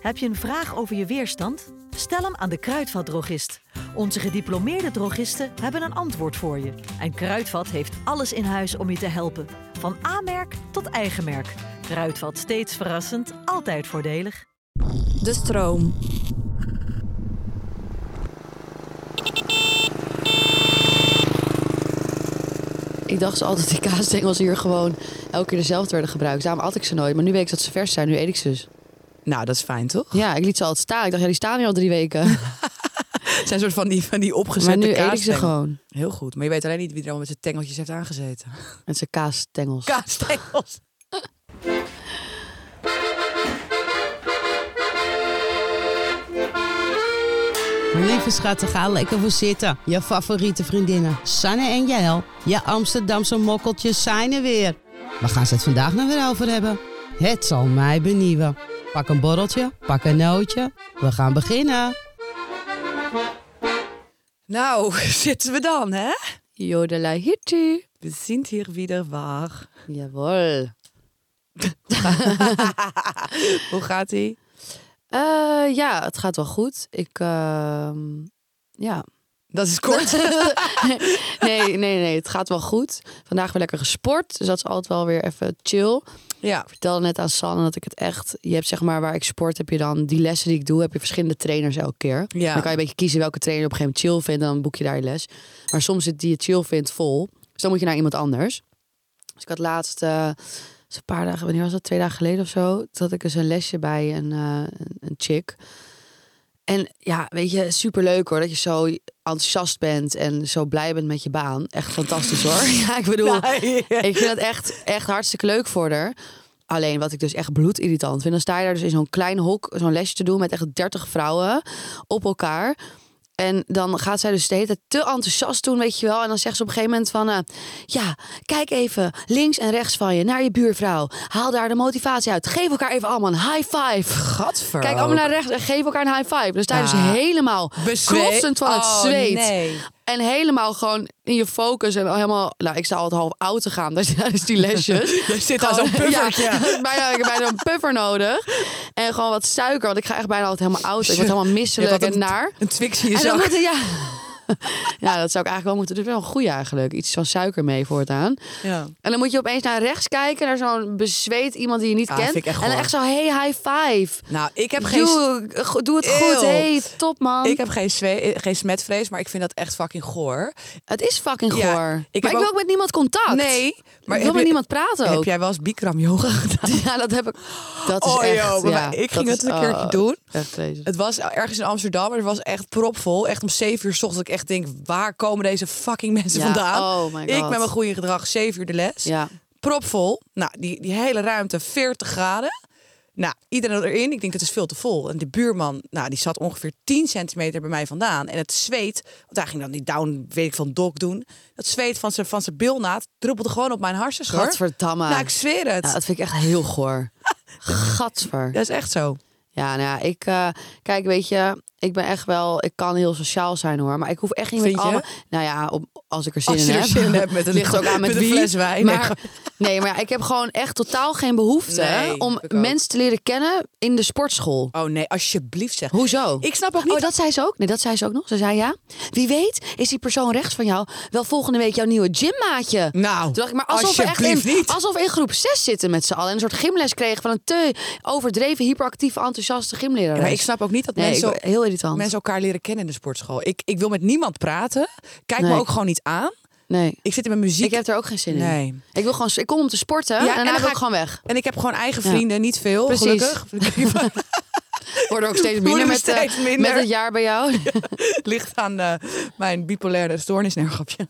Heb je een vraag over je weerstand? Stel hem aan de Kruidvatdrogist. Onze gediplomeerde drogisten hebben een antwoord voor je. En Kruidvat heeft alles in huis om je te helpen. Van A-merk tot eigen merk. Kruidvat steeds verrassend, altijd voordelig. De stroom. Ik dacht ze altijd die kaasstengels hier gewoon elke keer dezelfde werden gebruikt. Daarom at ik ze nooit. Maar nu weet ik dat ze vers zijn. Nu eet ik ze dus. Nou, dat is fijn, toch? Ja, ik liet ze altijd staan. Ik dacht, ja, die staan hier al drie weken. Het zijn soort van die, van die opgezette maar nu eet ik ze gewoon. Heel goed. Maar je weet alleen niet wie er allemaal met zijn tengeltjes heeft aangezeten. Met zijn kaasstengels. Kaasstengels. Lieve schatten, ga lekker voor zitten. Je favoriete vriendinnen, Sanne en Jael. Je Amsterdamse mokkeltjes zijn er weer. Waar gaan ze het vandaag nou weer over hebben? Het zal mij benieuwen. Pak een borreltje, pak een nootje. We gaan beginnen. Nou, zitten we dan, hè? Jodelai hitu. We zien hier wieder waar. Jawel. Hoe gaat ie? Eh, ja, het gaat wel goed. Ik, ehm, ja. Dat is kort. nee, nee, nee, het gaat wel goed. Vandaag weer lekker gesport, dus dat is altijd wel weer even chill. ja. Ik vertelde net aan Sanne dat ik het echt... Je hebt zeg maar waar ik sport, heb je dan die lessen die ik doe... heb je verschillende trainers elke keer. Ja. Dan kan je een beetje kiezen welke trainer je op een gegeven moment chill vindt... dan boek je daar je les. Maar soms zit die je chill vindt vol. Dus dan moet je naar iemand anders. Dus ik had laatst... dus een paar dagen, wanneer was dat? Twee dagen geleden of zo. Toen had ik dus een lesje bij een, een, een chick. En ja, weet je, superleuk hoor. Dat je zo enthousiast bent en zo blij bent met je baan. Echt fantastisch hoor. Ja, ik bedoel... Ik vind het echt, echt hartstikke leuk voor haar. Alleen wat ik dus echt bloedirritant vind. Dan sta je daar dus in zo'n klein hok, zo'n lesje te doen met echt 30 vrouwen op elkaar. En dan gaat zij dus de hele tijd te enthousiast doen, weet je wel. En dan zegt ze op een gegeven moment van... eh, ja, kijk even links en rechts van je naar je buurvrouw. Haal daar de motivatie uit. Geef elkaar even allemaal een high five. Gadver. Kijk allemaal naar rechts en geef elkaar een high five. Dus Ah. helemaal Bezweet? klotsend van het Oh, zweet. nee. En helemaal gewoon in je focus en helemaal... Nou, ik sta altijd half oud te gaan tijdens die lesjes. Je zit aan zo'n puffertje. Ja, bijna, ik heb bijna een puffer nodig. En gewoon wat suiker, want ik ga echt bijna altijd helemaal oud. Ik word helemaal misselijk en naar. Een Twix in je En dan ja. ja, dat zou ik eigenlijk wel moeten doen. Dat is wel een goeie eigenlijk. Iets van suiker mee voortaan. Ja. En dan moet je opeens naar rechts kijken. Naar zo'n bezweet iemand die je niet Ah, kent. en dan echt zo, hey, high five. Nou, ik heb geen... Doe, het goed. Hey, top man. Ik heb geen, geen smetvrees, maar ik vind dat echt fucking goor. Het is fucking Ja, goor. ik maar heb ik wil ook- ook met niemand contact. Nee, Maar ik wil met niemand praten ook. Heb jij wel eens Bikram yoga gedaan? Ja, dat heb ik. Dat is Oh, echt. maar ja, ik ging het een keertje oh, doen. Echt. Het was ergens in Amsterdam, maar het was echt propvol. Echt om 7 uur 's ochtends. Ik echt denk, waar komen deze fucking mensen Ja, vandaan? oh my ik met mijn goede gedrag, 7 uur de les. Ja. Propvol. Nou, die, die hele ruimte, 40 graden. Nou, iedereen erin. Ik denk, dat is veel te vol. En de buurman, nou, die zat ongeveer 10 centimeter bij mij vandaan. En het zweet, want hij ging dan die down, weet ik van dok doen. Dat zweet van zijn, van zijn bilnaad druppelde gewoon op mijn hoor. Gadverdamme. Nou, ik zweer het. Nou, dat vind ik echt heel goor. Gadver. Dat is echt zo. Ja, nou ja, ik... eh, kijk, weet je... Ik ben echt wel... Ik kan heel sociaal zijn hoor. Maar ik hoef echt niet met allemaal... Nou ja, op, als ik er zin Als in er heb. zin met een- Ligt ook aan met, met een wie. fles wijn. Maar, nee, maar ja, ik heb gewoon echt totaal geen behoefte Nee, om mensen te leren kennen in de sportschool. Oh nee, alsjeblieft zeg. Hoezo? Ik snap ook niet. Oh, dat zei ze ook? Nee, dat zei ze ook nog. Ze zei ja. Wie weet is die persoon rechts van jou wel volgende week jouw nieuwe gymmaatje. Nou, Toen dacht ik, maar alsof we echt in, niet. alsof we in groep 6 zitten met z'n allen. En een soort gymles kregen van een te overdreven, hyperactieve, enthousiaste gymleraar. Ja, maar ik snap ook niet dat nee, mensen, ik- heel irritant. mensen elkaar leren kennen in de sportschool. Ik, ik wil met niemand praten. Kijk me ook gewoon niet aan. Nee. Ik zit in mijn muziek. Ik heb er ook geen zin in. Nee. Ik wil gewoon, ik kom om te sporten Ja, en dan ga ik gewoon weg. En ik heb gewoon eigen Ja. vrienden, niet veel, Precies. gelukkig. Worden ook steeds minder met, eh, steeds minder. met het jaar bij jou. Ligt aan eh, mijn bipolaire stoornis. Nee, grapje.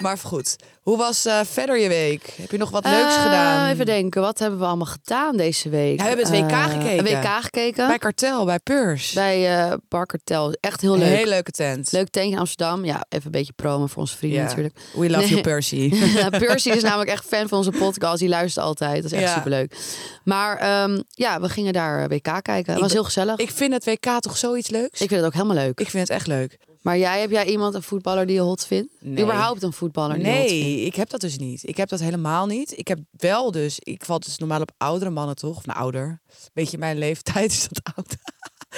Maar goed, hoe was eh, verder je week? Heb je nog wat leuks Eh, gedaan? Even denken, wat hebben we allemaal gedaan deze week? Ja, we hebben het WK Eh, gekeken. Een WK gekeken. Bij Kartel, bij Peurs. Bij Barker Tel. Echt heel Een leuk. hele leuke tent. Leuk tentje in Amsterdam. Ja, even een beetje promo voor onze vrienden natuurlijk. We love you. Percy. Percy is namelijk echt fan van onze podcast. Die luistert altijd. Dat is echt Ja. superleuk. Maar ehm, ja, we gingen daar WK kijken. Het was heel gezellig. Ik, ik vind het WK toch zoiets leuks? vind het ook helemaal leuk. Ik vind het echt leuk. Maar jij, heb jij iemand, een voetballer die je hot vindt? Nee. Überhaupt een voetballer die je hot vindt? Nee, ik heb dat dus niet. Ik heb dat helemaal niet. Ik heb wel dus, ik val dus normaal op oudere mannen toch? Of nou, ouder. Beetje mijn leeftijd is dat oud.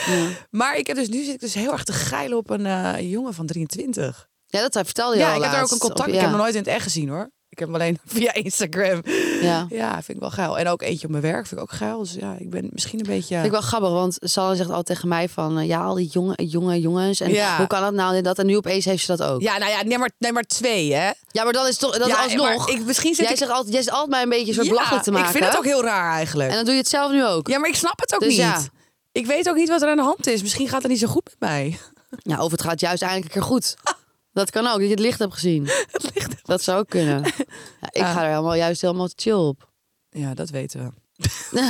Ja. Maar ik heb dus nu zit ik dus heel erg te geilen op een eh, jongen van 23. Ja, dat hij vertelde je Ja, al ik heb er ook een contact. Ik heb hem nog nooit in het echt gezien hoor. Ik heb hem alleen via Instagram. Ja. Ja, vind ik wel geil. En ook eentje op mijn werk vind ik ook geil. Dus ja, ik ben misschien een beetje. Vind ik wel grappig, want Sanne zegt altijd tegen mij van... eh, ja, al die jonge, jonge jongens. En Ja. hoe kan dat nou en dat? En nu opeens heeft ze dat ook. Ja, nou ja, nee maar, maar twee, hè? Ja, maar dat is toch dat ja, alsnog... Ik, misschien zit jij, ik... zegt altijd, jij zegt altijd mij een beetje soort Ja, belachelijk te maken. Ik vind het ook heel raar eigenlijk. En dan doe je het zelf nu ook. Ja, maar ik snap het ook Dus niet. ja. Ik weet ook niet wat er aan de hand is. Misschien gaat het niet zo goed met mij. Ja, of het gaat juist eindelijk een keer goed. Dat kan ook, dat je het licht hebt gezien. Dat zou ook kunnen. Ja, ik Ah. ga er helemaal, juist helemaal chill op. Ja, dat weten we.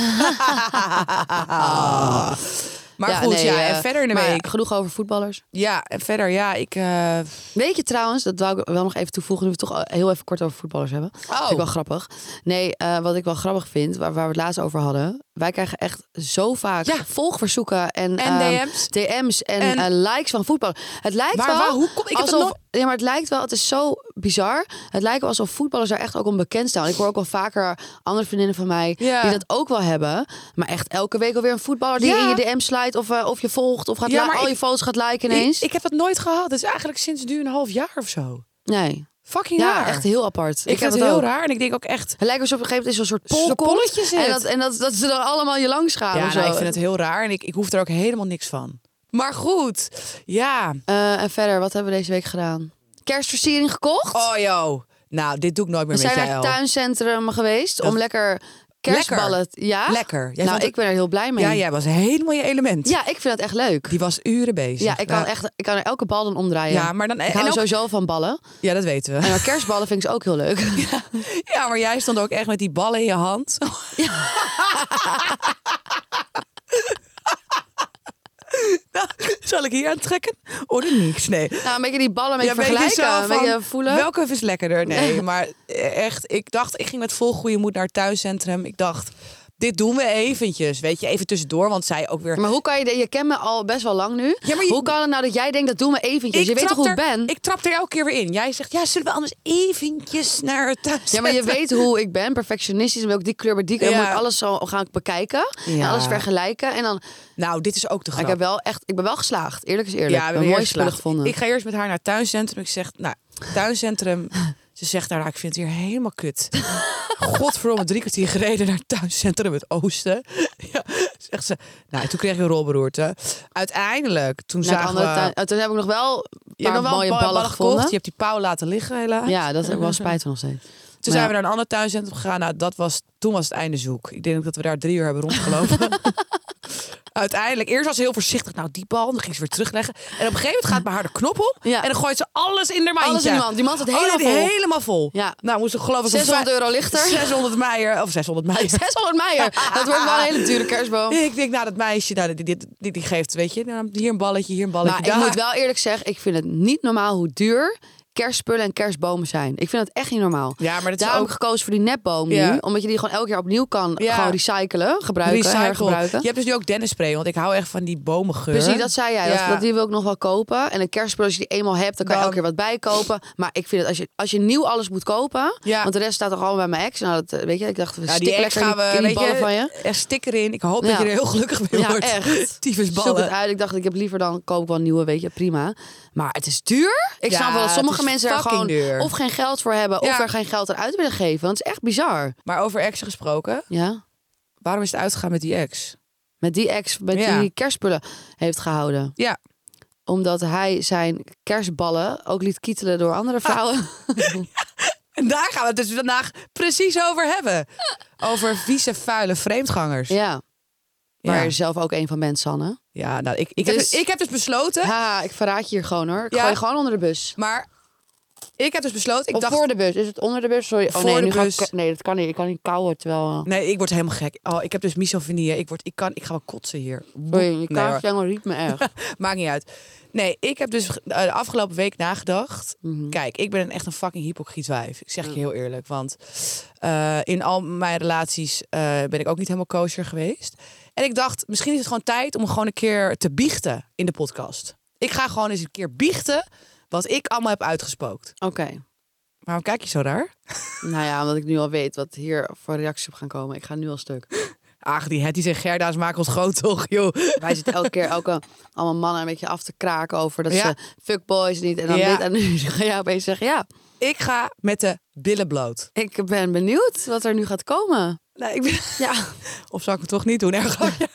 maar Ja, goed, nee, ja, eh, en verder in de week. Genoeg over voetballers. Ja, en verder, ja, ik... eh, Weet je trouwens, dat wou ik wel nog even toevoegen, nu we het toch heel even kort over voetballers hebben. Oh. Vind ik wel grappig. Nee, eh, wat ik wel grappig vind, waar, waar we het laatst over hadden. Wij krijgen echt zo vaak Ja. volgverzoeken en, En ehm, DM's. DM's en, En- eh, likes van voetbal. Het lijkt wel waar- hoe kom- ik heb het alsof, nooit- ja, maar het lijkt wel, het is zo bizar. Het lijkt wel alsof voetballers daar echt ook om bekend staan. Ik hoor ook wel vaker andere vriendinnen van mij Ja. die dat ook wel hebben. Maar echt elke week alweer een voetballer die Ja. in je DM slijt of, eh, of je volgt of gaat Ja, al ik- je foto's gaat liken ineens. ik, ik heb dat nooit gehad. Het is eigenlijk sinds nu een half jaar of zo. nee. Fucking Ja, raar. echt heel apart. Ik, vind het heel ook. raar. En ik denk ook echt... Het lijkt alsof op een gegeven moment is zo'n soort polletje zit. En, dat, en dat, dat ze dan allemaal je langs gaan. Ja, of nou, ik vind het heel raar. En ik, ik hoef er ook helemaal niks van. Maar goed. Ja. Eh, en verder, wat hebben we deze week gedaan? Kerstversiering gekocht. Oh, joh. Nou, dit doe ik nooit meer we met zijn jij naar het tuincentrum geweest om lekker kerstballen... Ja? Lekker. Jij nou, het- ik ben er heel blij mee. Ja, jij was helemaal je element. Ja, ik vind het echt leuk. Die was uren bezig. Ja, ik kan, Nou, echt, ik kan er elke bal dan omdraaien. Ja, maar dan... ik en hou ook- sowieso van ballen. Ja, dat weten we. En kerstballen vind ik ze ook heel leuk. Ja, maar jij stond ook echt met die ballen in je hand. Nou, zal ik hier aan trekken? Of niks? Nee. nou, een beetje die ballen met Ja, vergelijken. Een van, beetje voelen. Welke is lekkerder? Nee, maar echt, ik dacht, ik ging met vol goede moed naar het thuiscentrum. Ik dacht, dit doen we eventjes, weet je, even tussendoor. Want zij ook weer... Maar hoe kan je... Je kent me al best wel lang nu. Ja, maar je- Hoe kan het nou dat jij denkt, dat doen we eventjes? je weet toch hoe ik ben? Ik trap er elke keer weer in. Jij zegt, ja, zullen we anders eventjes naar het thuiscentrum? Ja, maar je weet hoe ik ben. Perfectionistisch. Ik die kleur bij die kleur. Ja. moet ik alles zo gaan bekijken. En Ja. alles vergelijken. En dan... Nou, dit is ook de Maar grap. ik heb wel echt... Ik ben wel geslaagd. Eerlijk is eerlijk. Ja, we heb hebben spullen geslaagd. gevonden. Ik ga eerst met haar naar het tuincentrum. Ik zeg, nou, tuincentrum. Ze zegt daar, nou, ik vind het hier helemaal kut. Godverdomme, drie kwartier gereden naar het tuincentrum het Oosten. Ja, zegt ze. Nou, en toen kreeg je een rolberoerte. Uiteindelijk, toen zagen we... oh, toen heb ik nog wel een je hebt paar nog wel mooie ballen, ballen gekocht. Je hebt die pauw laten liggen helaas. Ja, dat heb ik wel spijt van nog steeds. Toen Maar zijn ja. we naar een ander tuincentrum gegaan. Nou, dat was, toen was het einde zoek. Ik denk dat we daar drie uur hebben rondgelopen. Uiteindelijk, eerst was ze heel voorzichtig. Nou, die bal, dan ging ze weer terugleggen. En op een gegeven moment gaat bij haar de knop. Ja. En dan gooit ze alles in haar mandje. Alles in die mand. Die mand zit Oh, helemaal die vol. helemaal vol. Ja. Nou, moest ik geloof ik... 600 een euro lichter. 600 meijer. Of 600 meijer. 600 meijer. Dat wordt wel een hele dure kerstboom. Ik denk, nou, dat meisje, nou, die, die, die, die geeft, weet je, nou, hier een balletje, hier een balletje. Maar ik moet wel eerlijk zeggen, ik vind het niet normaal hoe duur kerstspullen en kerstbomen zijn. Ik vind het echt niet normaal. Ja, maar dat is Daarom ook... heb ik gekozen voor die nepboom Ja. nu. Omdat je die gewoon elk jaar opnieuw kan Ja. gewoon recyclen, gebruiken, Recycle. hergebruiken. Je hebt dus nu ook dennisspray, want ik hou echt van die bomengeur. Precies, dat zei jij. Dat, Ja. dat die wil ik nog wel kopen. En een kerstspul, als je die eenmaal hebt, dan kan je elke keer wat bijkopen. Maar ik vind het, als je, als je nieuw alles moet kopen... Want de rest staat toch allemaal bij mijn ex. Nou, dat, eh, weet je, ik dacht, we Ja, die ex gaan we, in die weet ballen je, van je. er sticker in. Ik hoop dat je er heel gelukkig mee Ja, wordt. echt. Tyfusballen. Zoek het uit. Ik dacht, ik heb liever dan koop ik wel een nieuwe, weet je, prima. Maar het is duur. Ik snap wel dat het sommige mensen er gewoon duur. of geen geld voor hebben... of Ja. er geen geld aan uit willen geven. Want het is echt bizar. Maar over exen gesproken, Ja. waarom is het uitgegaan met die ex? Met die ex, met Ja. die kerstspullen heeft gehouden. Ja. Omdat hij zijn kerstballen ook liet kietelen door andere vrouwen. En daar gaan we het dus vandaag precies over hebben. Over vieze, vuile vreemdgangers. Ja, Ja. Waar Ja. je zelf ook een van bent, Sanne. nou, ik, ik, Dus- heb, dus- ik heb dus besloten, Ha, ik verraad je hier gewoon hoor. Ik Ja. gooi je gewoon onder de bus. maar ik heb dus besloten, ik of dacht... voor de bus. Is het onder de bus? Sorry. Oh Voor nee, de nu ga ik... Nee, dat kan niet. Ik kan niet kauwen terwijl... eh, Nee, ik word helemaal gek. Oh, ik heb dus misofonie. Ik, word, ik, kan, ik ga wel kotsen hier. Sorry, je Nee, riep me erg. Maakt niet uit. Nee, ik heb dus eh, de afgelopen week nagedacht. Mhm. Kijk, ik ben een echt een fucking hypocriet wijf. Ik zeg je heel eerlijk. Want eh, in al mijn relaties ben ik ook niet helemaal kosher geweest. En ik dacht, misschien is het gewoon tijd om gewoon een keer te biechten in de podcast. Ik ga gewoon eens een keer biechten wat ik allemaal heb uitgespookt. Oké. Waarom kijk je zo raar? Nou ja, omdat ik nu al weet wat hier voor reacties op gaan komen. Ik ga nu al stuk. Ach, die Hetties en Gerda's maken ons groot toch, joh. Wij zitten elke keer elke, allemaal mannen een beetje af te kraken over dat Ja. ze fuckboys niet en dan Ja. dit. En nu ga jij opeens zeggen, ja, Ik ga met de billen bloot. ik ben benieuwd wat er nu gaat komen. Nee, ik ben... Ja, Of zou ik het toch niet doen? Erg. ja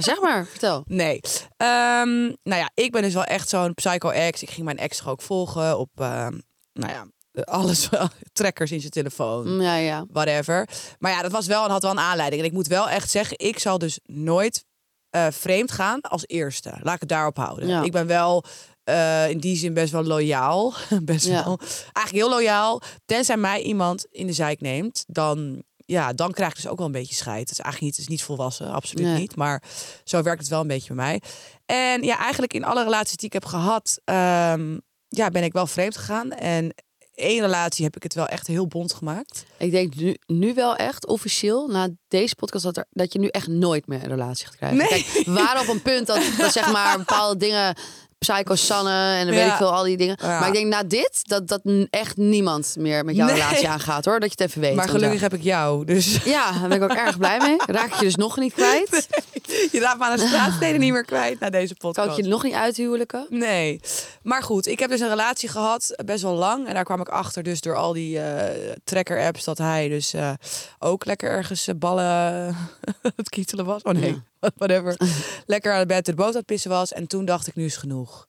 zeg maar, vertel. Nee. Ehm, nou ja, ik ben dus wel echt zo'n psycho-ex. Ik ging mijn ex ook volgen op, ehm, nou ja, alles. Trekkers in zijn telefoon. Mm, Ja, ja. whatever. Maar ja, dat was wel en had wel een aanleiding. En ik moet wel echt zeggen, ik zal dus nooit eh, vreemd gaan als eerste. Laat ik het daarop houden. Ja. Ik ben wel eh, in die zin best wel loyaal. best Ja. wel. Eigenlijk heel loyaal. Tenzij mij iemand in de zijk neemt, dan. Ja, dan krijg ik dus ook wel een beetje scheid. Het is eigenlijk niet, het is niet volwassen, absoluut Nee. niet. Maar zo werkt het wel een beetje bij mij. En ja, eigenlijk in alle relaties die ik heb gehad, ehm, ja, ben ik wel vreemd gegaan. En één relatie heb ik het wel echt heel bond gemaakt. Ik denk nu, nu wel echt officieel, na deze podcast, dat, er, dat je nu echt nooit meer een relatie gaat krijgen. Nee. Kijk, we waren op een punt dat, dat zeg maar bepaalde dingen, Psycho Sanne en dan weet ik veel, al die dingen. Maar ik denk na dit, dat, dat echt niemand meer met jouw Nee. relatie aangaat hoor. Dat je het even weet. Maar gelukkig heb ik jou. Dus Ja, daar ben ik ook erg blij mee. Raak ik je dus nog niet kwijt. je laat me aan de straatsteden niet meer kwijt na deze Kan podcast. ik je nog niet uithuwelijken? Nee. Maar goed, ik heb dus een relatie gehad, best wel lang. En daar kwam ik achter dus door al die eh tracker-apps... dat hij dus eh, ook lekker ergens eh, ballen het kietelen was. Oh nee, whatever. lekker aan het bed de boot aan het pissen was. En toen dacht ik, nu is genoeg.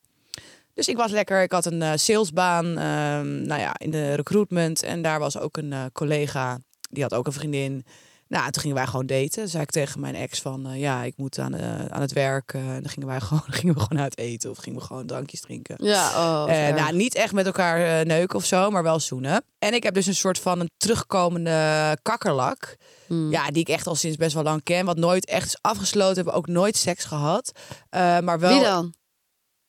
Dus ik was lekker, ik had een eh, salesbaan ehm, nou ja, in de recruitment. En daar was ook een eh, collega, die had ook een vriendin. Nou, en toen gingen wij gewoon daten. Toen zei ik tegen mijn ex van, eh, ja, ik moet aan, eh, aan het werk. eh, en dan gingen wij gewoon, gingen we gewoon uit eten of gingen we gewoon drankjes drinken. Ja, oh. erg. nou, niet echt met elkaar neuken of zo, maar wel zoenen. En ik heb dus een soort van een terugkomende kakkerlak. Hmm. Ja, die ik echt al sinds best wel lang ken. Wat nooit echt is afgesloten. Hebben ook nooit seks gehad. Eh, maar wel. Wie dan?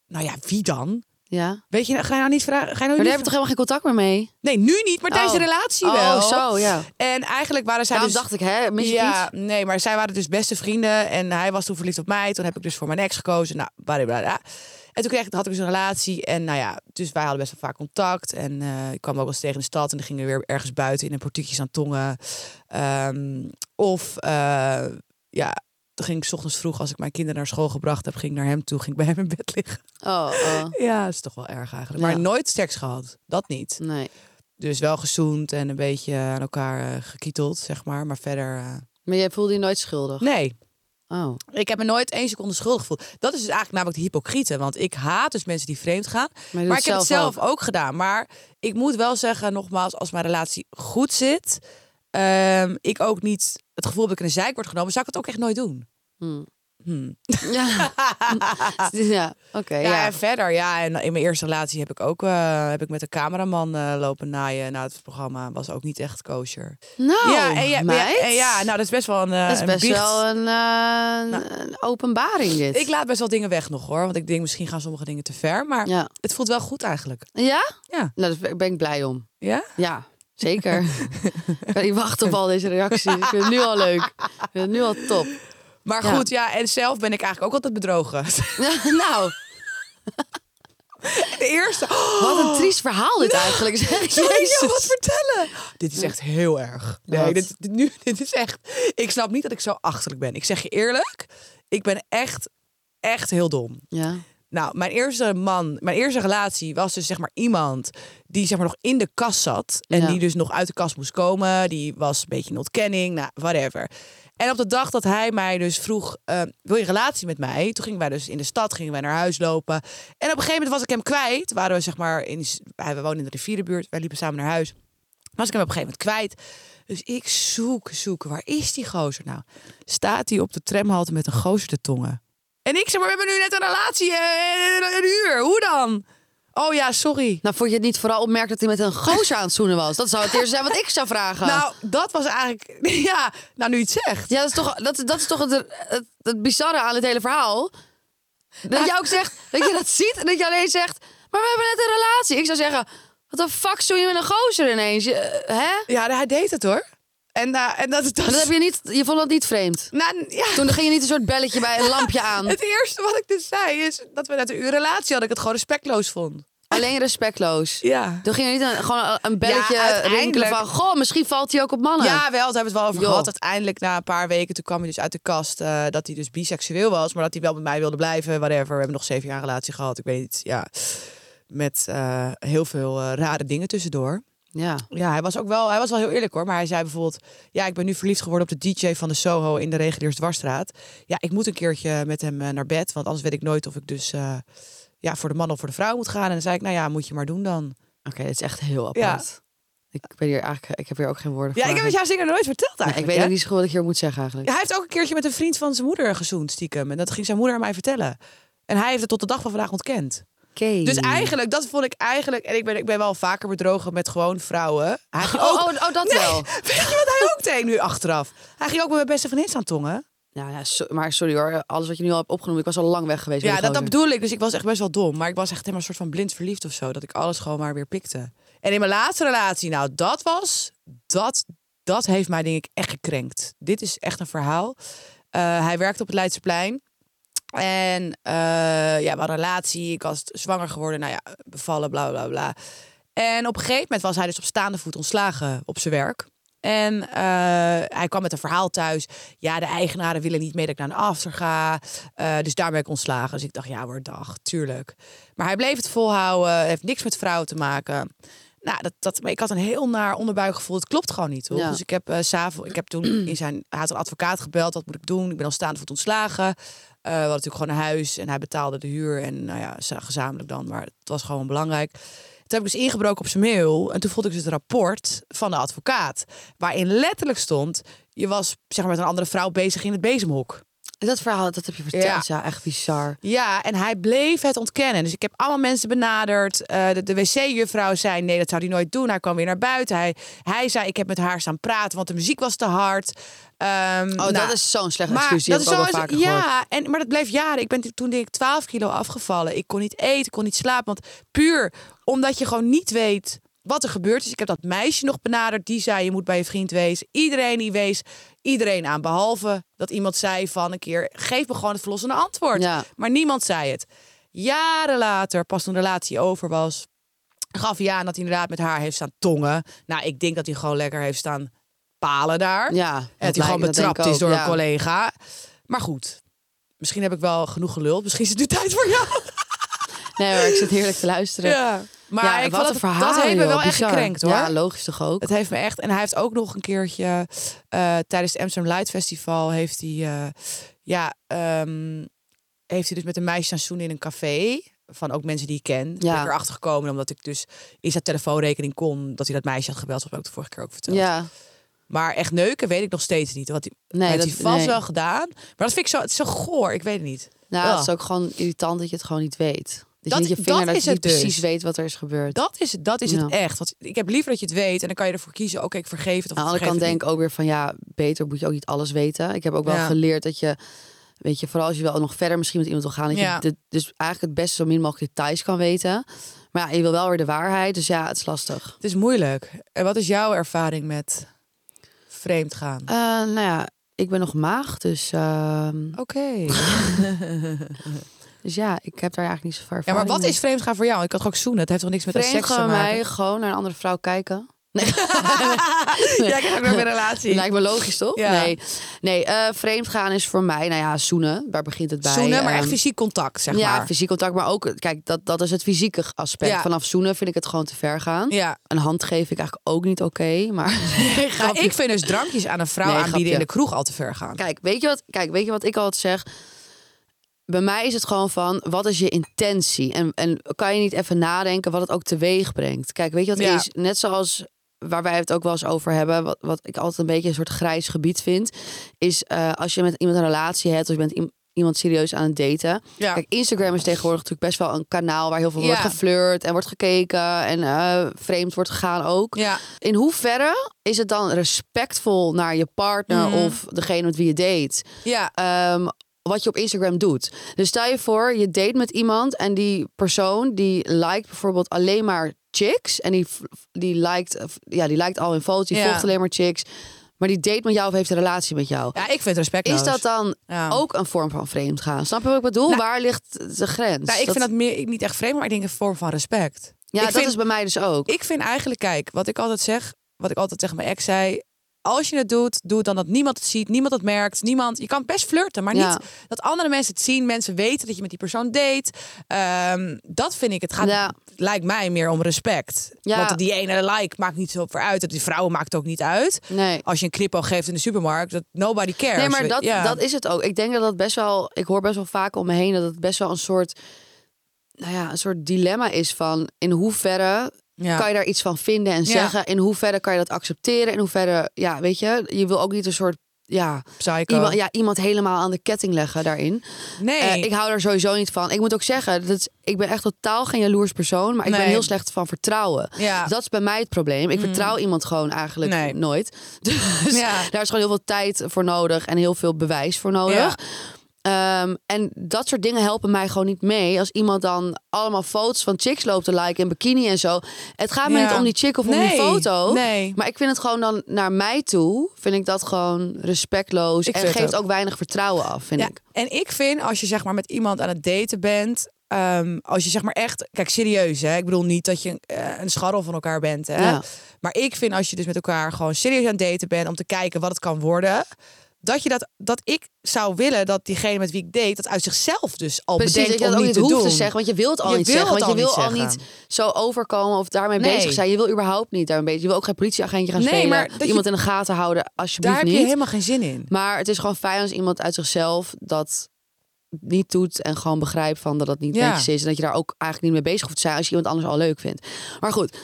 Nou ja, wie dan? Ja. Weet je, ga je nou niet vragen? Ga je nou Maar daar niet heb je toch helemaal geen contact meer mee? Nee, nu niet, maar deze Oh. relatie Oh, wel. zo, ja. En eigenlijk waren zij Daarom dus... dacht ik, hè, mis je ja, iets? nee, maar zij waren dus beste vrienden. En hij was toen verliefd op mij. Toen heb ik dus voor mijn ex gekozen. Nou, blablabla. En toen kreeg, had ik dus een relatie. En nou ja, dus wij hadden best wel vaak contact. En eh, ik kwam ook wel eens tegen de stad. En dan gingen we weer ergens buiten in een portiekjes aan tongen. Ehm, of eh, ja, toen ging ik 's ochtends vroeg, als ik mijn kinderen naar school gebracht heb, ging ik naar hem toe. Ging ik bij hem in bed liggen. Oh, oh. Ja, dat is toch wel erg eigenlijk. Ja. Maar nooit seks gehad. Dat niet. Nee. Dus wel gezoend en een beetje aan elkaar eh, gekieteld, zeg maar. Maar verder, eh, Maar jij voelde je nooit schuldig? nee. Oh. Ik heb me nooit één seconde schuldig gevoeld. Dat is dus eigenlijk namelijk de hypocriete. Want ik haat dus mensen die vreemd gaan. Maar, ik heb het zelf ook. ook. gedaan. Maar ik moet wel zeggen, nogmaals, als mijn relatie goed zit... ehm, ik ook niet het gevoel heb dat ik in de zijk word genomen... zou ik het ook echt nooit doen. Hmm. Hmm. Ja, ja. oké. Ja, ja. en verder, ja, en in mijn eerste relatie heb ik ook eh, heb ik met een cameraman eh, lopen naaien. Nou, het programma was ook niet echt kosher. Nou, ja, en ja, meid. ja, en ja, nou, dat is best wel een. eh, dat is best wel een, eh, een openbaring dit. Ik laat best wel dingen weg nog hoor. Want ik denk misschien gaan sommige dingen te ver. Maar Ja? het voelt wel goed eigenlijk. Ja? Ja. Nou, daar ben ik blij om. Ja? Ja, zeker. ik kan niet wachten op al deze reacties. Ik vind het nu al leuk. Ik vind het nu al top. Maar Ja. goed, ja, en zelf ben ik eigenlijk ook altijd bedrogen. nou, De eerste. wat een triest verhaal dit eigenlijk. Zal ik jou wat vertellen? Dit is echt heel erg. Nee, dit, dit, nu, dit is echt... Ik snap niet dat ik zo achterlijk ben. Ik zeg je eerlijk, ik ben echt, echt heel dom. Ja. Nou, mijn eerste man, mijn eerste relatie was dus zeg maar iemand die zeg maar nog in de kast zat. En Ja. die dus nog uit de kast moest komen. Die was een beetje in ontkenning, nou, whatever. En op de dag dat hij mij dus vroeg, eh, wil je een relatie met mij? Toen gingen wij dus in de stad, gingen wij naar huis lopen. En op een gegeven moment was ik hem kwijt. Waren we zeg maar, in, we woonden in de rivierenbuurt. Wij liepen samen naar huis. Was ik hem op een gegeven moment kwijt. Dus ik zoek, zoek. Waar is die gozer nou? Staat hij op de tramhalte met een gozer te tongen? En ik zeg, maar we hebben nu net een relatie, eh, een uur. Hoe dan? Oh ja, sorry. Nou, vond je het niet vooral opmerkt dat hij met een gozer aan het zoenen was? Dat zou het eerste zijn wat ik zou vragen. Nou, dat was eigenlijk... Ja, nou nu je het zegt. Ja, dat is toch, dat, dat is toch het, het, het bizarre aan het hele verhaal. Dat jij ook zegt, dat je dat ziet en dat je alleen zegt... Maar we hebben net een relatie. Ik zou zeggen, wat de fuck zoen je met een gozer ineens? Je, eh, hè? Ja, hij deed het hoor. En, eh, en dat, dat heb je niet, je vond dat niet vreemd. Nou, ja. Toen ging je niet een soort belletje bij een lampje aan. Het eerste wat ik dus zei is dat we net een uur relatie hadden. Ik het gewoon respectloos vond. Alleen respectloos. Ja. Toen ging er niet een, gewoon een belletje Ja, rinkelen van... Goh, misschien valt hij ook op mannen. Ja, wel, daar hebben we het wel over gehad. Uiteindelijk, na een paar weken, toen kwam hij dus uit de kast eh, dat hij dus biseksueel was, maar dat hij wel met mij wilde blijven. Whatever. We hebben nog zeven jaar een relatie gehad. Ik weet niet, ja. Met eh, heel veel rare dingen tussendoor. Ja. Ja, hij was ook wel, hij was wel heel eerlijk hoor. Maar hij zei bijvoorbeeld: Ja, ik ben nu verliefd geworden op de DJ van de Soho in de Reguliersdwarsstraat. Ja, ik moet een keertje met hem eh, naar bed, want anders weet ik nooit of ik dus eh, ja, voor de man of voor de vrouw moet gaan. En dan zei ik: Nou ja, moet je maar doen dan. Oké, dit is echt heel Ja. apart. Ik ben hier eigenlijk, ik heb hier ook geen woorden Ja, voor. ik heb het jou zeker nooit verteld Nee, ik eigenlijk. weet hè? ook niet zo goed wat ik hier moet zeggen eigenlijk. Ja, hij heeft ook een keertje met een vriend van zijn moeder gezoend, stiekem. En dat ging zijn moeder aan mij vertellen. En hij heeft het tot de dag van vandaag ontkend. Dus eigenlijk, dat vond ik eigenlijk... En ik ben, ik ben wel vaker bedrogen met gewoon vrouwen. Hij ging Oh, ook, oh, oh, dat Nee, wel. Weet je wat hij ook deed nu achteraf? Hij ging ook met mijn beste vriendin staan tongen. Ja, ja, so- maar sorry hoor, alles wat je nu al hebt opgenomen, ik was al lang weg geweest. Ja, dat, bedoel ik. Dus ik was echt best wel dom. Maar ik was echt helemaal een soort van blind verliefd of zo. Dat ik alles gewoon maar weer pikte. En in mijn laatste relatie, nou, dat was... Dat, dat heeft mij denk ik echt gekrenkt. Dit is echt een verhaal. Eh, hij werkte op het Leidseplein. En eh, ja, we hadden een relatie. Ik was zwanger geworden. Nou ja, bevallen, bla bla bla. En op een gegeven moment was hij dus op staande voet ontslagen op zijn werk. En eh, hij kwam met een verhaal thuis. Ja, de eigenaren willen niet mee dat ik naar een after ga. Eh, dus daar ben ik ontslagen. Dus ik dacht, ja hoor, dag, tuurlijk. Maar hij bleef het volhouden. Heeft niks met vrouwen te maken. Nou, dat, dat, maar ik had een heel naar onderbuikgevoel. Het klopt gewoon niet? Ja. Dus ik heb, eh s'avonds, ik heb toen in zijn... Hij had een advocaat gebeld. Wat moet ik doen? Ik ben al staande voet ontslagen. Eh, we hadden natuurlijk gewoon een huis. En hij betaalde de huur. En nou ja, za- gezamenlijk dan. Maar het was gewoon belangrijk. Toen heb ik dus ingebroken op zijn mail. En toen vond ik dus het rapport van de advocaat. Waarin letterlijk stond... Je was zeg maar, met een andere vrouw bezig in het bezemhok. Dat verhaal, dat heb je verteld. Ja, echt bizar. Ja, en hij bleef het ontkennen. Dus ik heb allemaal mensen benaderd. Eh, de de wc-juffrouw zei, nee, dat zou hij nooit doen. Hij kwam weer naar buiten. Hij, hij zei, ik heb met haar staan praten, want de muziek was te hard. Ehm, Oh, nou, dat is zo'n slecht excuus. Dat is wel zo- vaker gehoord. Ja, en, maar dat bleef jaren. Ik ben toen denk ik 12 kilo afgevallen. Ik kon niet eten, ik kon niet slapen. Want puur omdat je gewoon niet weet wat er gebeurt. Dus ik heb dat meisje nog benaderd. Die zei, je moet bij je vriend wezen. Iedereen die wees iedereen aan. Behalve dat iemand zei van een keer, geef me gewoon het verlossende antwoord. Ja. Maar niemand zei het. Jaren later, pas toen de relatie over was, gaf hij aan dat hij inderdaad met haar heeft staan tongen. Nou, ik denk dat hij gewoon lekker heeft staan palen daar. Ja, En dat hij gewoon betrapt is door ja. een collega. Maar goed, misschien heb ik wel genoeg geluld. Misschien is het nu tijd voor jou. Nee hoor, ik zit heerlijk te luisteren. Ja. Maar ja, ik wat een dat, verhaal, dat heeft me joh, wel echt bizar. gekrenkt hoor. Ja, logisch toch ook. Het heeft me echt. En hij heeft ook nog een keertje eh, tijdens het Amsterdam Light Festival heeft hij eh, ja ehm, heeft hij dus met een meisje aan zoenen in een café van ook mensen die ik ken. Ja. Ben ik erachter gekomen omdat ik dus in zijn telefoonrekening kon dat hij dat meisje had gebeld. Dat heb ik de vorige keer ook verteld. Ja, Maar echt neuken weet ik nog steeds niet. Wat hij, nee, heeft dat hij vast nee. wel gedaan. Maar dat vind ik zo, het is zo goor. Ik weet het niet. Nou, het is ook gewoon irritant dat je het gewoon niet weet. Dat, Dat- je niet je vinger dat dat, is je het dus. precies weet wat er is gebeurd. Dat is het, dat is het echt. Want ik heb liever dat je het weet en dan kan je ervoor kiezen. Oké, ik vergeef het. Of Aan de andere kant denk ik ook weer van ja, beter moet je ook niet alles weten. Ik heb ook wel Ja. geleerd dat je, weet je, vooral als je wel nog verder misschien met iemand wil gaan, dat Ja. je dit, dus eigenlijk het beste zo min mogelijk details kan weten. Maar ja, je wil wel weer de waarheid, dus ja, het is lastig. Het is moeilijk. En wat is jouw ervaring met vreemd gaan? Eh, nou ja, ik ben nog maag, dus, ehm, Oké. dus ja, ik heb daar eigenlijk niet zo ver Ja, maar wat is vreemd gaan voor jou? Ik had ook zoenen. Het heeft toch niks met vreemd seks te gaan maken? mij gewoon naar een andere vrouw kijken? Nee. Ja, ik heb ook een relatie. Lijkt me logisch, toch? Ja. Nee, nee eh, vreemd gaan is voor mij, nou ja, zoenen. Daar begint het bij. Zoenen, maar echt Ehm, fysiek contact, zeg ja, maar. fysiek contact, maar ook, kijk, dat, dat is het fysieke aspect. Ja. Vanaf zoenen vind ik het gewoon te ver gaan. Ja. Een hand geef ik eigenlijk ook niet oké, maar... Ik vind dus drankjes aan een vrouw Nee, aanbieden grapje. in de kroeg al te ver gaan. Kijk, weet je wat, kijk, weet je wat ik altijd zeg? Bij mij is het gewoon van, wat is je intentie? En, en kan je niet even nadenken wat het ook teweeg brengt? Kijk, weet je wat Ja. is? Net zoals waar wij het ook wel eens over hebben, wat, wat ik altijd een beetje een soort grijs gebied vind, is eh, als je met iemand een relatie hebt of je bent iem- iemand serieus aan het daten. Ja. Kijk, Instagram is tegenwoordig natuurlijk best wel een kanaal waar heel veel Ja. wordt geflirt en wordt gekeken en eh, vreemd wordt gegaan ook. Ja. In hoeverre is het dan respectvol naar je partner Mhm. of degene met wie je date? Ja. ehm, wat je op Instagram doet. Dus stel je voor, je date met iemand en die persoon die liked bijvoorbeeld alleen maar chicks en die, die liked, ja, die liked al in foto's, die Ja. volgt alleen maar chicks. maar die date met jou of heeft een relatie met jou. Ja, ik vind het respectloos. Is dat dan Ja. ook een vorm van vreemd gaan? Snap je wat ik bedoel? Nou, Waar ligt de grens? Nou, ik vind dat meer, niet echt vreemd, maar ik denk een vorm van respect. Ja, ik dat vind- is bij mij dus ook. Ik vind eigenlijk, kijk, wat ik altijd zeg, wat ik altijd tegen mijn ex zei. Als je het doet, doe het dan dat niemand het ziet, niemand het merkt, niemand. Je kan best flirten, maar Ja. niet dat andere mensen het zien. Mensen weten dat je met die persoon date. Ehm, dat vind ik. Het gaat, Ja. lijkt mij meer om respect. Ja. Want die ene like maakt niet zo voor uit. Die vrouwen maakt ook niet uit. nee. Als je een knipo geeft in de supermarkt, dat nobody cares. Nee, maar dat, dat is het ook. Ik denk dat dat best wel. Ik hoor best wel vaak om me heen dat het best wel een soort. Nou ja, een soort dilemma is van in hoeverre Ja. kan je daar iets van vinden en zeggen? In hoeverre kan je dat accepteren? In hoeverre, ja, weet je, je wil ook niet een soort. Ja Psycho. iemand, ja, iemand helemaal aan de ketting leggen daarin. nee. Eh, ik hou er sowieso niet van. Ik moet ook zeggen, dat is- ik ben echt totaal geen jaloers persoon. Maar ik ben heel slecht van vertrouwen. Ja. Dat is bij mij het probleem. Ik vertrouw iemand gewoon eigenlijk Nee. nooit. Dus Ja. daar is gewoon heel veel tijd voor nodig en heel veel bewijs voor nodig. Ja. Ehm, en dat soort dingen helpen mij gewoon niet mee. Als iemand dan allemaal foto's van chicks loopt te liken in bikini en zo. Het gaat me Ja. niet om die chick of om die foto. nee. Maar ik vind het gewoon dan naar mij toe. Vind ik dat gewoon respectloos. Ik en geeft ook. ook weinig vertrouwen af, vind Ja, ik. En ik vind als je zeg maar met iemand aan het daten bent. ehm, als je zeg maar echt, kijk serieus hè. Ik bedoel niet dat je eh, een scharrel van elkaar bent hè. Ja. Maar ik vind als je dus met elkaar gewoon serieus aan het daten bent om te kijken wat het kan worden. Dat je dat, dat ik zou willen dat diegene met wie ik date dat uit zichzelf dus al Precies, dat bedenkt je dat om ook niet niet te hoeft doen. te zeggen. Want je wilt al Je niet zeggen. Want je wil niet al niet zo overkomen of daarmee Nee. bezig zijn. Je wil überhaupt niet daarmee bezig. Je wil ook geen politieagentje gaan Nee, spelen. maar dat je- iemand in de gaten houden, alsjeblieft Daar heb je niet. helemaal geen zin in. Maar het is gewoon fijn als iemand uit zichzelf dat niet doet en gewoon begrijpt van dat het niet Ja. netjes is en dat je daar ook eigenlijk niet mee bezig hoeft te zijn als je iemand anders al leuk vindt. Maar goed,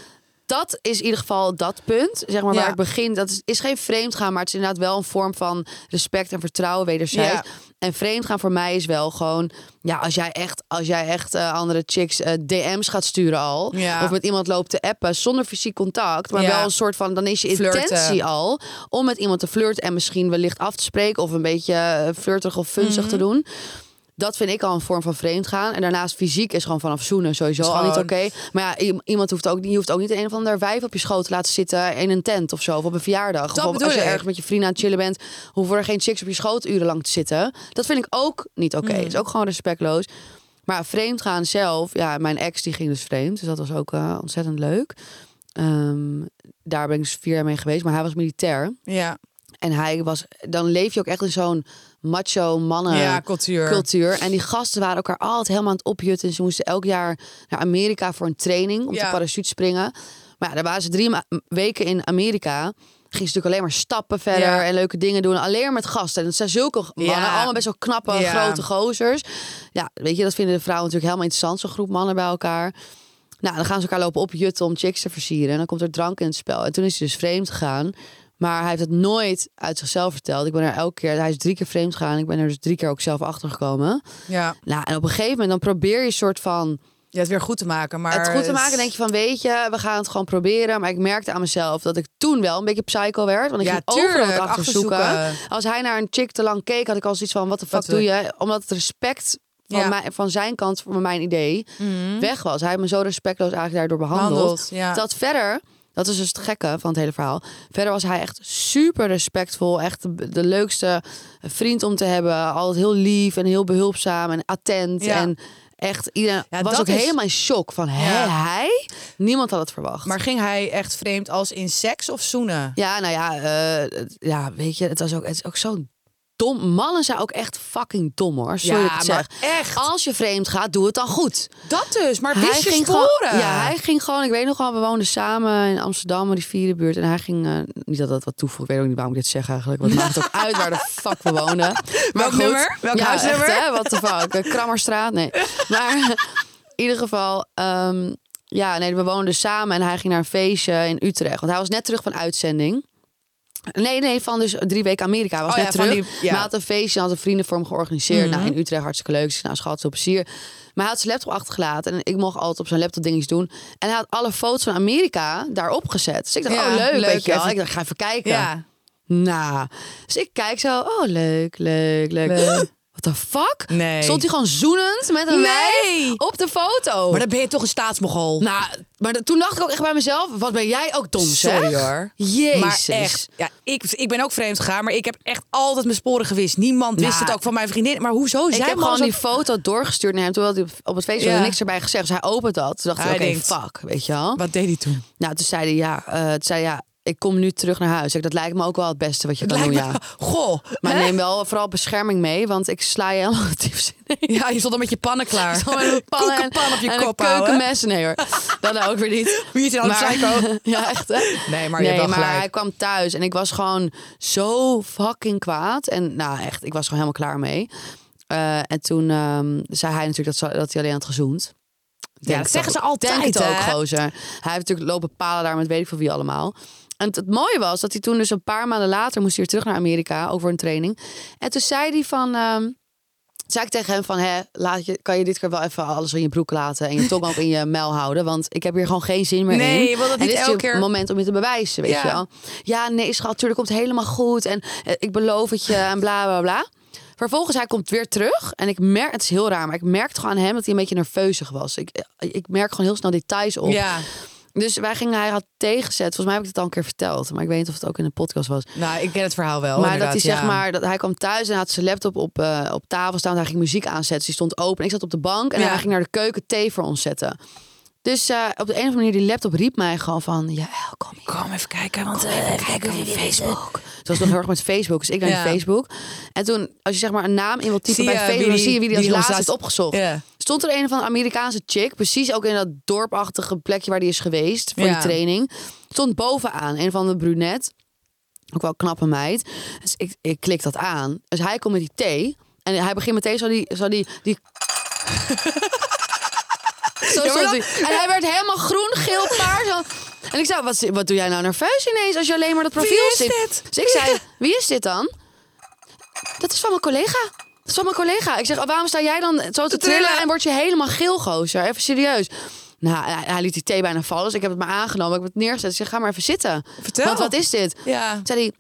dat is in ieder geval dat punt, zeg maar, Ja. waar ik begin. Dat is, is geen vreemdgaan, maar het is inderdaad wel een vorm van respect en vertrouwen wederzijds. Ja. En vreemdgaan voor mij is wel gewoon, ja, als jij echt, als jij echt eh, andere chicks eh, DM's gaat sturen al, Ja. of met iemand loopt te appen zonder fysiek contact, maar wel een soort van, dan is je Flirten. intentie al om met iemand te flirten en misschien wellicht af te spreken of een beetje eh, flirterig of funzig Mhm. te doen. Dat vind ik al een vorm van vreemd gaan. En daarnaast fysiek is gewoon vanaf zoenen sowieso al niet oké. Maar ja, iemand hoeft ook, die hoeft ook niet een of ander wijf op je schoot te laten zitten in een tent of zo. Of op een verjaardag. Dat of als je ergens met je vrienden aan het chillen bent, hoeven er geen chicks op je schoot urenlang te zitten. Dat vind ik ook niet oké. Mm. Het is ook gewoon respectloos. Maar vreemd gaan zelf, ja, mijn ex die ging dus vreemd. Dus dat was ook eh, ontzettend leuk. Ehm, daar ben ik dus vier jaar mee geweest. Maar hij was militair. Ja, En hij was, dan leef je ook echt in zo'n macho mannen ja cultuur. cultuur. En die gasten waren elkaar altijd helemaal aan het opjutten. Ze moesten elk jaar naar Amerika voor een training om Ja. te parachute springen. Maar ja, daar waren ze drie weken in Amerika. Gingen ze natuurlijk alleen maar stappen verder Ja. en leuke dingen doen. Alleen met gasten. En het zijn zulke mannen, Ja. allemaal best wel knappe, Ja. grote gozers. Ja, weet je, dat vinden de vrouwen natuurlijk helemaal interessant. Zo'n groep mannen bij elkaar. Nou, dan gaan ze elkaar lopen opjutten om chicks te versieren. En dan komt er drank in het spel. En toen is hij dus vreemd gegaan. Maar hij heeft het nooit uit zichzelf verteld. Ik ben er elke keer, hij is drie keer vreemd gegaan. Ik ben er dus drie keer ook zelf achter gekomen. Ja, Nou, en op een gegeven moment dan probeer je een soort van ja, het weer goed te maken. Maar het goed te maken. denk je van, weet je, we gaan het gewoon proberen. Maar ik merkte aan mezelf dat ik toen wel een beetje psycho werd. Want ik Ja, ging overal het achterzoeken. Als hij naar een chick te lang keek, had ik al zoiets van, wat de fuck doe we- je? Omdat het respect van, Ja. mij, van zijn kant voor mijn idee weg was. Hij heeft me zo respectloos eigenlijk daardoor behandeld. Behandeld, ja. Dat verder, dat is dus het gekke van het hele verhaal. Verder was hij echt super respectvol. Echt de, de leukste vriend om te hebben. Altijd heel lief en heel behulpzaam en attent. Ja. En echt, iedereen Ja, was ook is- helemaal in shock van, hè, hij? Niemand had het verwacht. Maar ging hij echt vreemd als in seks of zoenen? ja, nou ja, eh, ja, weet je, het, was ook, het is ook zo dom. Mannen zijn ook echt fucking dom hoor. Sorry dat ik het zeg. echt. Als je vreemd gaat, doe het dan goed. Dat dus, maar wist je ging sporen? Gewoon, ja, hij ging gewoon. Ik weet nog wel, we woonden samen in Amsterdam, maar die vierde buurt. En hij ging. eh, niet dat dat wat toevoegt. Ik weet ook niet waarom ik dit zeg eigenlijk. Want het maakt ook uit waar de fuck we woonden. Maar Welk goed. nummer? Welk ja, huisnummer? Echt, hè? What the fuck? Eh, Krammerstraat? Nee. Maar in ieder geval. ehm, ja, nee, we woonden samen en hij ging naar een feestje in Utrecht. Want hij was net terug van uitzending. Nee, nee, van dus drie weken Amerika. Was Oh net ja, terug. die- ja. Maar hij had een feestje, had een vrienden voor hem georganiseerd. Nou, in Utrecht hartstikke leuk. Dus nou, schat, veel plezier. Maar hij had zijn laptop achtergelaten. En ik mocht altijd op zijn laptop dingetjes doen. En hij had alle foto's van Amerika daarop gezet. Dus ik dacht, Ja, oh leuk, leuk, weet je even- Ik dacht, ga even kijken. Ja. Nou, dus ik kijk zo. Oh, leuk, leuk, leuk. Leuk. What the fuck? Nee. Stond hij gewoon zoenend met een Nee. op de foto. Maar dan ben je toch een staatsmogol. Nou, Maar toen dacht ik ook echt bij mezelf, wat ben jij ook dom, Sorry zeg. hoor. Jezus. Maar echt, ja, ik, ik ben ook vreemd gegaan, maar ik heb echt altijd mijn sporen gewist. Niemand wist Nou, het ook van mijn vriendin. Maar hoezo? Ik Zij heb man gewoon die foto doorgestuurd naar hem. Had hij op- op het feestje Ja. niks erbij gezegd. Dus hij opent dat. Toen dacht hij, Hij oké, denkt- fuck, weet je wel. Wat deed hij toen? Nou, toen zei hij, ja, eh, toen zei hij, ja, ik kom nu terug naar huis. Dat lijkt me ook wel het beste wat je kan doen, ja. Goh. Maar hè? neem wel vooral bescherming mee, want ik sla je helemaal het in. Ja, je stond al met je pannen klaar. Gewoon met een pan en- Koekenpan op je en kop een keukenmes. Nee hoor, dat ook weer niet. Wie is nou Maar- psycho? ja, echt hè? Nee, maar je nee, maar hij kwam thuis en ik was gewoon zo fucking kwaad. En nou echt, ik was gewoon helemaal klaar mee. Eh, en toen ehm, zei hij natuurlijk dat, dat hij alleen had gezoend. Ja, Denk dat het zeggen ze altijd, Denk het ook, gozer. Hij heeft natuurlijk lopen palen daar met weet ik veel wie allemaal. En het, het mooie was dat hij toen dus een paar maanden later moest hij weer terug naar Amerika over een training. En toen zei hij van, ehm, zei ik tegen hem van, hè, laat je, kan je dit keer wel even alles in je broek laten en je tong ook in je mel houden, want ik heb hier gewoon geen zin meer Nee, in. En niet dit is elke keer- moment om je te bewijzen, weet Ja. je wel. Ja, nee, schat, tuurlijk komt het helemaal goed en eh, ik beloof het je en bla bla bla. Vervolgens, hij komt weer terug. En ik merk, het is heel raar, maar ik merkte gewoon aan hem dat hij een beetje nerveuzig was. Ik, ik merk gewoon heel snel details op. Ja, Dus wij gingen, hij had tegenzet. Volgens mij heb ik het al een keer verteld. Maar ik weet niet of het ook in de podcast was. nou, ik ken het verhaal wel. maar dat hij zeg maar, dat hij kwam thuis en had zijn laptop op, eh, op tafel staan. Hij ging muziek aanzetten. Dus die stond open. Ik zat op de bank en Ja. hij ging naar de keuken thee voor ons zetten. Dus eh, op de een of andere manier, die laptop riep mij gewoon van... Ja, kom hier. Kom even kijken, want Kom eh, even kijken op Facebook. Het was nog heel erg met Facebook, dus ik naar Ja. Facebook. En toen, als je zeg maar een naam in wilt typen bij Facebook, dan zie je wie die als laatste is opgezocht. Stond er een van een Amerikaanse chick, precies ook in dat dorpachtige plekje waar die is geweest voor Ja. die training. Stond bovenaan, een van de brunet. Ook wel knappe meid. Dus ik, ik klik dat aan. Dus hij komt met die thee. En hij begint meteen zo die... Zo die, die zo stond hij. En hij werd helemaal groen, geel, paars. En ik zei, wat, wat doe jij nou nerveus ineens als je alleen maar dat profiel Wie is ziet? dit? Dus ik zei, wie is dit dan? Dat is van mijn collega. Dat is van mijn collega. Ik zeg, oh, waarom sta jij dan zo te trillen en word je helemaal geel, gozer? Even serieus. Nou, hij, hij liet die thee bijna vallen. Dus ik heb het maar aangenomen. Ik heb het neergezet. Ik zeg, ga maar even zitten. Vertel. Want wat is dit? Ja. Zei hij,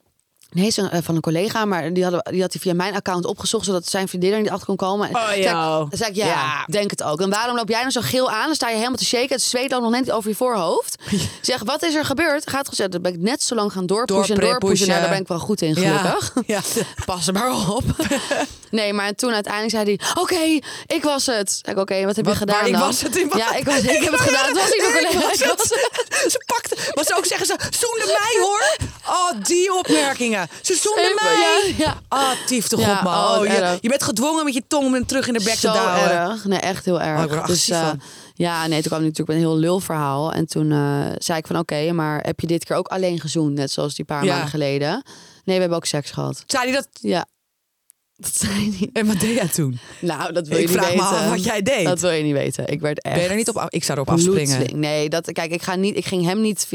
nee, eh, van een collega, maar die, hadden, die had hij via mijn account opgezocht, zodat zijn vriendin er niet achter kon komen. Oh, Zei ik- joh. Dan zei ik, ja, Ja. denk het ook. En waarom loop jij nou zo geel aan? Dan sta je helemaal te shaken. Het zweet loopt nog net over je voorhoofd. Ik zeg, wat is er gebeurd? Gaat gezet. Dan ben ik net zo lang gaan doorpushen en doorpushen. Nou, daar ben ik wel goed in, gelukkig. Ja. Pas er maar op. nee, maar toen uiteindelijk zei hij, oké, ik was het. Ik, oké, wat heb Wat- je gedaan maar ik dan? was het in- Ja, ik, was, ik heb het gedaan. Het was niet mijn Ik collega. was Ik het. was het. Ze pakte, maar ze ook zeggen ze zoende mij hoor. Oh, die opmerkingen. Ze zoende mij. Ja, ja. Ah, tief toch op man. oh, je, bent gedwongen met je tong om hem terug in de bek Zo te douwen. erg. Nee, echt heel erg. Oh, er dus eh, ja, nee, toen kwam natuurlijk met een heel lul verhaal. En toen eh, zei ik van oké, maar heb je dit keer ook alleen gezoend? Net zoals die paar maanden geleden. Nee, we hebben ook seks gehad. Zei hij dat? Ja. Dat zei niet. En wat deed jij toen? Nou, dat wil je Ik niet vraag me weten. af wat jij deed. Dat wil je niet weten. Ik werd echt... Ben je er niet op af? Ik zou erop afspringen. bloedling. Nee, dat, kijk, ik, ga niet, ik ging hem niet...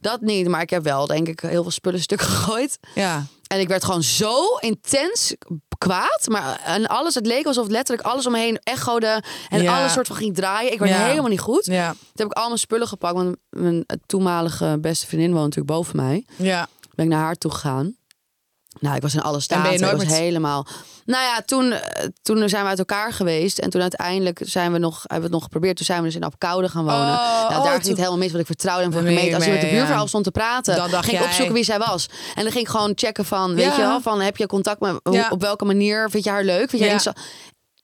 Dat niet, maar ik heb wel, denk ik, heel veel spullen stuk gegooid. Ja. En ik werd gewoon zo intens kwaad. Maar en alles, het leek alsof letterlijk alles om me heen echode. En Ja. alles soort van ging draaien. Ik werd Ja. helemaal niet goed. Ja. Toen heb ik al mijn spullen gepakt. Want mijn toenmalige beste vriendin woont natuurlijk boven mij. Ja. Ben ik naar haar toe gegaan. Nou, ik was in alle staten. ben je was met- helemaal... Nou ja, toen, eh, toen zijn we uit elkaar geweest. En toen uiteindelijk zijn we nog, hebben we het nog geprobeerd. Toen zijn we dus in Apkoude gaan wonen. Oh, nou, oh, daar ging toen- het helemaal mis. Want ik vertrouwde hem voor Nee, gemeente. Als hij met de ja. buurvrouw stond te praten. Dan ging ik opzoeken wie zij was. En dan ging ik gewoon checken van... Weet Ja. je wel, van heb je contact met... Ja. Op welke manier vind je haar leuk? Vind je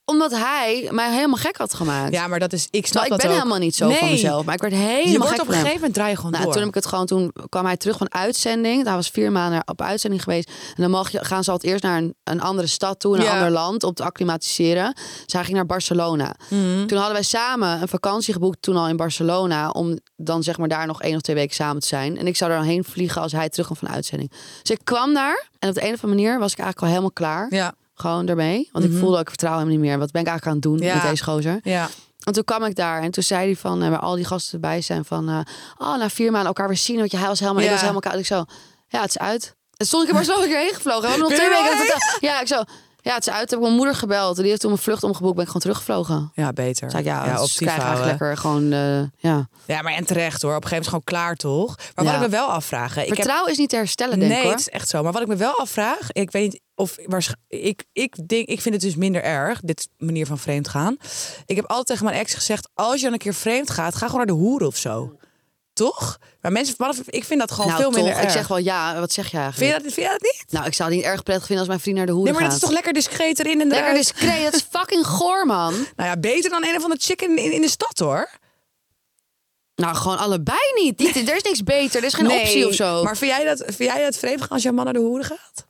Omdat hij mij helemaal gek had gemaakt. ja, maar dat is... Ik snap Terwijl ik ben ook. helemaal niet zo van mezelf. Maar ik werd helemaal Je wordt gek op een gegeven moment draai je gewoon Nou, door. toen heb ik het gewoon, toen kwam hij terug van uitzending. Hij was vier maanden op uitzending geweest. En dan mag je, gaan ze altijd eerst naar een, een andere stad toe, een Ja. ander land, om te acclimatiseren. Dus hij ging naar Barcelona. Mhm. Toen hadden wij samen een vakantie geboekt, toen al in Barcelona, om dan zeg maar daar nog één of twee weken samen te zijn. En ik zou er dan heen vliegen als hij terugkwam van uitzending. Dus ik kwam daar en op de een of andere manier was ik eigenlijk al helemaal klaar. Ja. Gewoon daarmee. Want ik voelde ook, ik vertrouw hem niet meer. Wat ben ik eigenlijk aan het doen Ja. met deze gozer? Ja. En toen kwam ik daar en toen zei hij van, eh, waar al die gasten erbij zijn van, oh, na vier maanden elkaar weer zien, want je hij was helemaal, ik Ja. was helemaal koud. Ik zo, ja, het is uit. En stond ik in Barcelona weer heen gevlogen. We hebben nog Ben twee weken. Ja, ik zo, ja, het is uit. Heb ik mijn moeder gebeld. Die heeft toen mijn vlucht omgeboekt. Ben ik gewoon teruggevlogen. Ja, beter. Zei ik, ja, ja dus ik eigenlijk lekker gewoon, eh, ja. Ja, maar en terecht hoor. Op een gegeven moment gewoon klaar, toch? Maar wat Ja. ik me wel afvraag... Ik heb... Vertrouwen is niet te herstellen, denk ik Nee, hoor. het is echt zo. Maar wat ik me wel afvraag, ik weet niet, of ik, ik, denk, ik vind het dus minder erg, dit manier van vreemd gaan. Ik heb altijd tegen mijn ex gezegd, als je dan een keer vreemd gaat, ga gewoon naar de hoeren of zo. Toch? Maar mensen, ik vind dat gewoon nou, veel minder erg. ik zeg wel ja. Wat zeg je eigenlijk? vind, je dat, vind je dat niet? Nou, ik zou het niet erg prettig vinden als mijn vriend naar de hoeren Nee, maar dat is toch lekker discreet erin en Lekker eruit? discreet, dat is fucking goor, man. Nou ja, beter dan een of andere chick in, in, in de stad, hoor. Nou, gewoon allebei niet. niet er is niks beter, er is geen optie of zo. Maar vind jij dat, vind jij dat vreemd gaan als jouw man naar de hoeren gaat?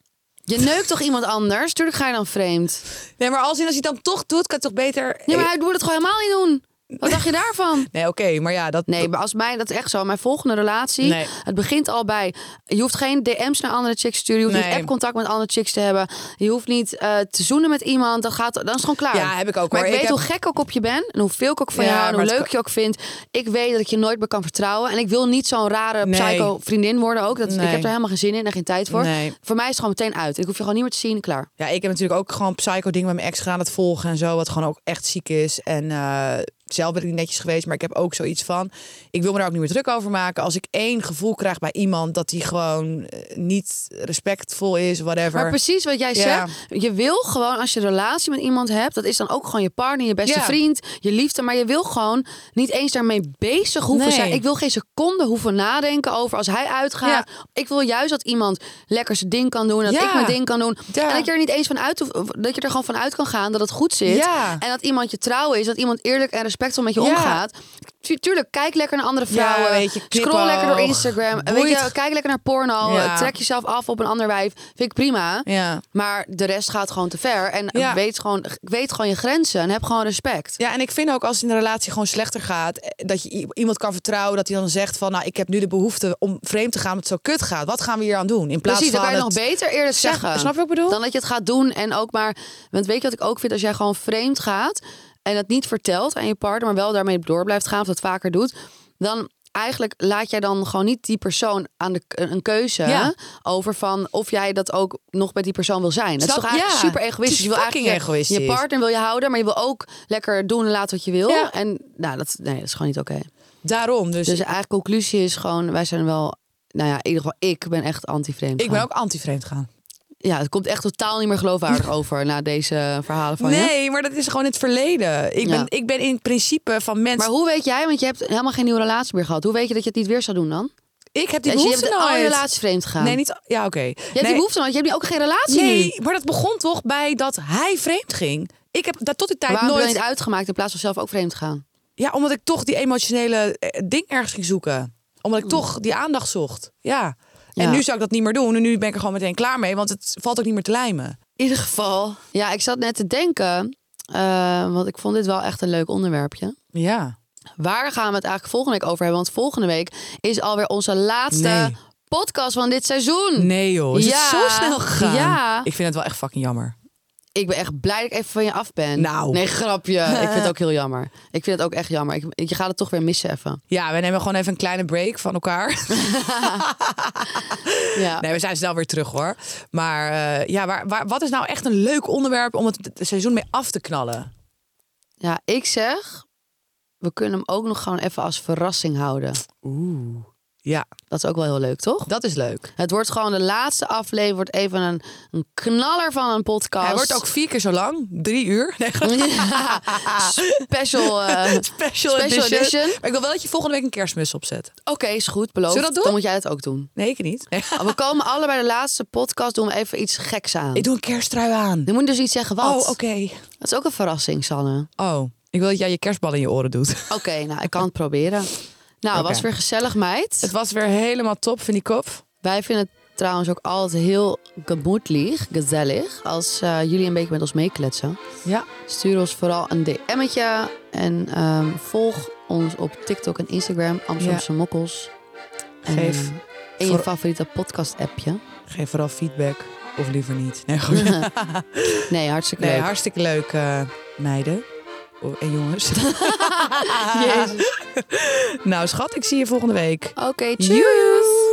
Je neukt toch iemand anders? Tuurlijk ga je dan vreemd. Nee, maar als, in, als hij het dan toch doet, kan het toch beter... Nee, maar hij moet het gewoon helemaal niet doen. Wat dacht je daarvan? Nee, oké, maar ja, dat... Nee, maar als mij, dat is echt zo. Mijn volgende relatie, Nee. het begint al bij... Je hoeft geen DM's naar andere chicks te sturen. Je hoeft Nee. niet app-contact met andere chicks te hebben. Je hoeft niet eh, te zoenen met iemand. Dat, gaat, dan is het gewoon klaar. Ja, heb ik ook, Maar hoor. ik weet Ik heb- hoe gek ik op je ben. En hoeveel ik ook van Ja, hou. En hoe het leuk je ook vind. Ik weet dat ik je nooit meer kan vertrouwen. En ik wil niet zo'n rare Nee. psycho vriendin worden ook. Dat, Nee. Ik heb er helemaal geen zin in en geen tijd voor. Nee. Voor mij is het gewoon meteen uit. Ik hoef je gewoon niet meer te zien. Klaar. Ja, ik heb natuurlijk ook gewoon psycho dingen met mijn ex gedaan. Het volgen en zo, wat gewoon ook echt ziek is. En eh, zelf ben ik niet netjes geweest, maar ik heb ook zoiets van... Ik wil me daar ook niet meer druk over maken. Als ik één gevoel krijg bij iemand dat die gewoon eh, niet respectvol is, whatever. Maar precies wat jij Ja. zegt. Je wil gewoon, als je een relatie met iemand hebt, dat is dan ook gewoon je partner, je beste Ja. vriend, je liefde. Maar je wil gewoon niet eens daarmee bezig hoeven Nee. zijn. Ik wil geen seconde hoeven nadenken over als hij uitgaat. Ik wil juist dat iemand lekker zijn ding kan doen. En dat Ja. ik mijn ding kan doen. En dat je er niet eens van uit hoeft, dat je er gewoon van uit kan gaan dat het goed zit. Ja. En dat iemand je trouw is, dat iemand eerlijk en respectvol met je Ja. omgaat. Tu- tuurlijk, kijk lekker naar andere Ja, vrouwen. weet je, Scroll lekker door Instagram. Weet je, kijk lekker naar porno. Ja. Trek jezelf af op een ander wijf. Vind ik prima. Ja. Maar de rest gaat gewoon te ver. En Ja. weet, gewoon, weet gewoon je grenzen en heb gewoon respect. Ja, en ik vind ook als het in de relatie gewoon slechter gaat, eh, dat je iemand kan vertrouwen, dat hij dan zegt van, nou, ik heb nu de behoefte om vreemd te gaan, omdat het zo kut gaat. Wat gaan we hier aan doen? In plaats Precies, dan van kan je nog beter eerlijk Zeg- zeggen. snap je wat ik bedoel? Dan dat je het gaat doen en ook maar... Want weet je wat ik ook vind? Als jij gewoon vreemd gaat en het niet vertelt aan je partner... maar wel daarmee door blijft gaan of dat vaker doet... dan eigenlijk laat jij dan gewoon niet die persoon aan de, een keuze Ja. over van of jij dat ook nog met die persoon wil zijn. Dat is toch eigenlijk ja. super egoïstisch. Je wil eigenlijk je- egoïstisch. Je partner wil je houden, maar je wil ook lekker doen en laten wat je wil. Ja. En nou, dat, nee, dat is gewoon niet oké. Daarom, dus, Dus eigenlijk conclusie is gewoon, wij zijn wel, nou ja, in ieder geval ik ben echt anti-vreemd. ik ben ook anti-vreemd gaan. Ja, het komt echt totaal niet meer geloofwaardig over na deze verhalen van je. Nee, maar dat is gewoon het verleden. Ik, Ja. ben, ik ben in principe van mensen... Maar hoe weet jij, want je hebt helemaal geen nieuwe relatie meer gehad. Hoe weet je dat je het niet weer zou doen dan? ik heb die Als je behoefte hebt al je nooit. relaties vreemd gegaan. Nee, niet... Ja, oké. Je hebt nee, die behoefte nooit. Je hebt nu ook geen relatie nu. nee, maar dat begon toch bij dat hij vreemd ging. Ik heb dat tot die tijd Waarom heb nooit... uitgemaakt in plaats van zelf ook vreemd te gaan? Ja, omdat ik toch die emotionele eh, ding ergens ging zoeken. Omdat ik toch die aandacht zocht. Ja. En nu zou ik dat niet meer doen. En nu ben ik er gewoon meteen klaar mee. Want het valt ook niet meer te lijmen. In ieder geval. Ja, ik zat net te denken, eh, want ik vond dit wel echt een leuk onderwerpje. Ja. Waar gaan we het eigenlijk volgende week over hebben? Want volgende week is alweer onze laatste Nee. podcast van dit seizoen. Nee joh, is Ja. het zo snel gegaan? Ja. Ik vind het wel echt fucking jammer. Ik ben echt blij dat ik even van je af ben. Nou. Nee, grapje. Ik vind het ook heel jammer. Ik vind het ook echt jammer. Ik, je gaat het toch weer missen even. Ja, we nemen gewoon even een kleine break van elkaar. Ja. Nee, we zijn snel weer terug hoor. Maar eh, ja, waar, waar, wat is nou echt een leuk onderwerp om het seizoen mee af te knallen? ja, ik zeg... We kunnen hem ook nog gewoon even als verrassing houden. Oeh. Ja, Dat is ook wel heel leuk, toch? dat is leuk. Het wordt gewoon de laatste aflevering. Wordt even een, een knaller van een podcast. Hij wordt ook vier keer zo lang. Drie uur. Nee, Ja, special. eh, special, Special edition. edition. Maar ik wil wel dat je volgende week een kerstmis opzet. Oké, is goed. Beloofd. Zullen we dat doen? Dan moet jij het ook doen. Nee, ik niet. Nee. We komen allebei de laatste podcast. Doen we even iets geks aan. Ik doe een kersttrui aan. Je moet dus niet zeggen wat. Oh, oké. Dat is ook een verrassing, Sanne. Oh, ik wil dat jij je kerstbal in je oren doet. Oké, nou, ik kan het proberen. Nou, was weer gezellig, meid. Het was weer helemaal top, vind ik op. Wij vinden het trouwens ook altijd heel gemoedlich, gezellig, als eh, jullie een beetje met ons meekletsen. Ja. Stuur ons vooral een DM'tje en ehm, volg ons op TikTok en Instagram, Amsterdamse Mokkels. En, Geef eh, in je favoriete podcast-appje. Geef vooral feedback. Of liever niet. Nee, goed. Nee, hartstikke Nee, leuk. hartstikke leuk, eh, meiden. Oh, en jongens. Jezus. nou, schat, ik zie je volgende week. Oké, tjus. Joe.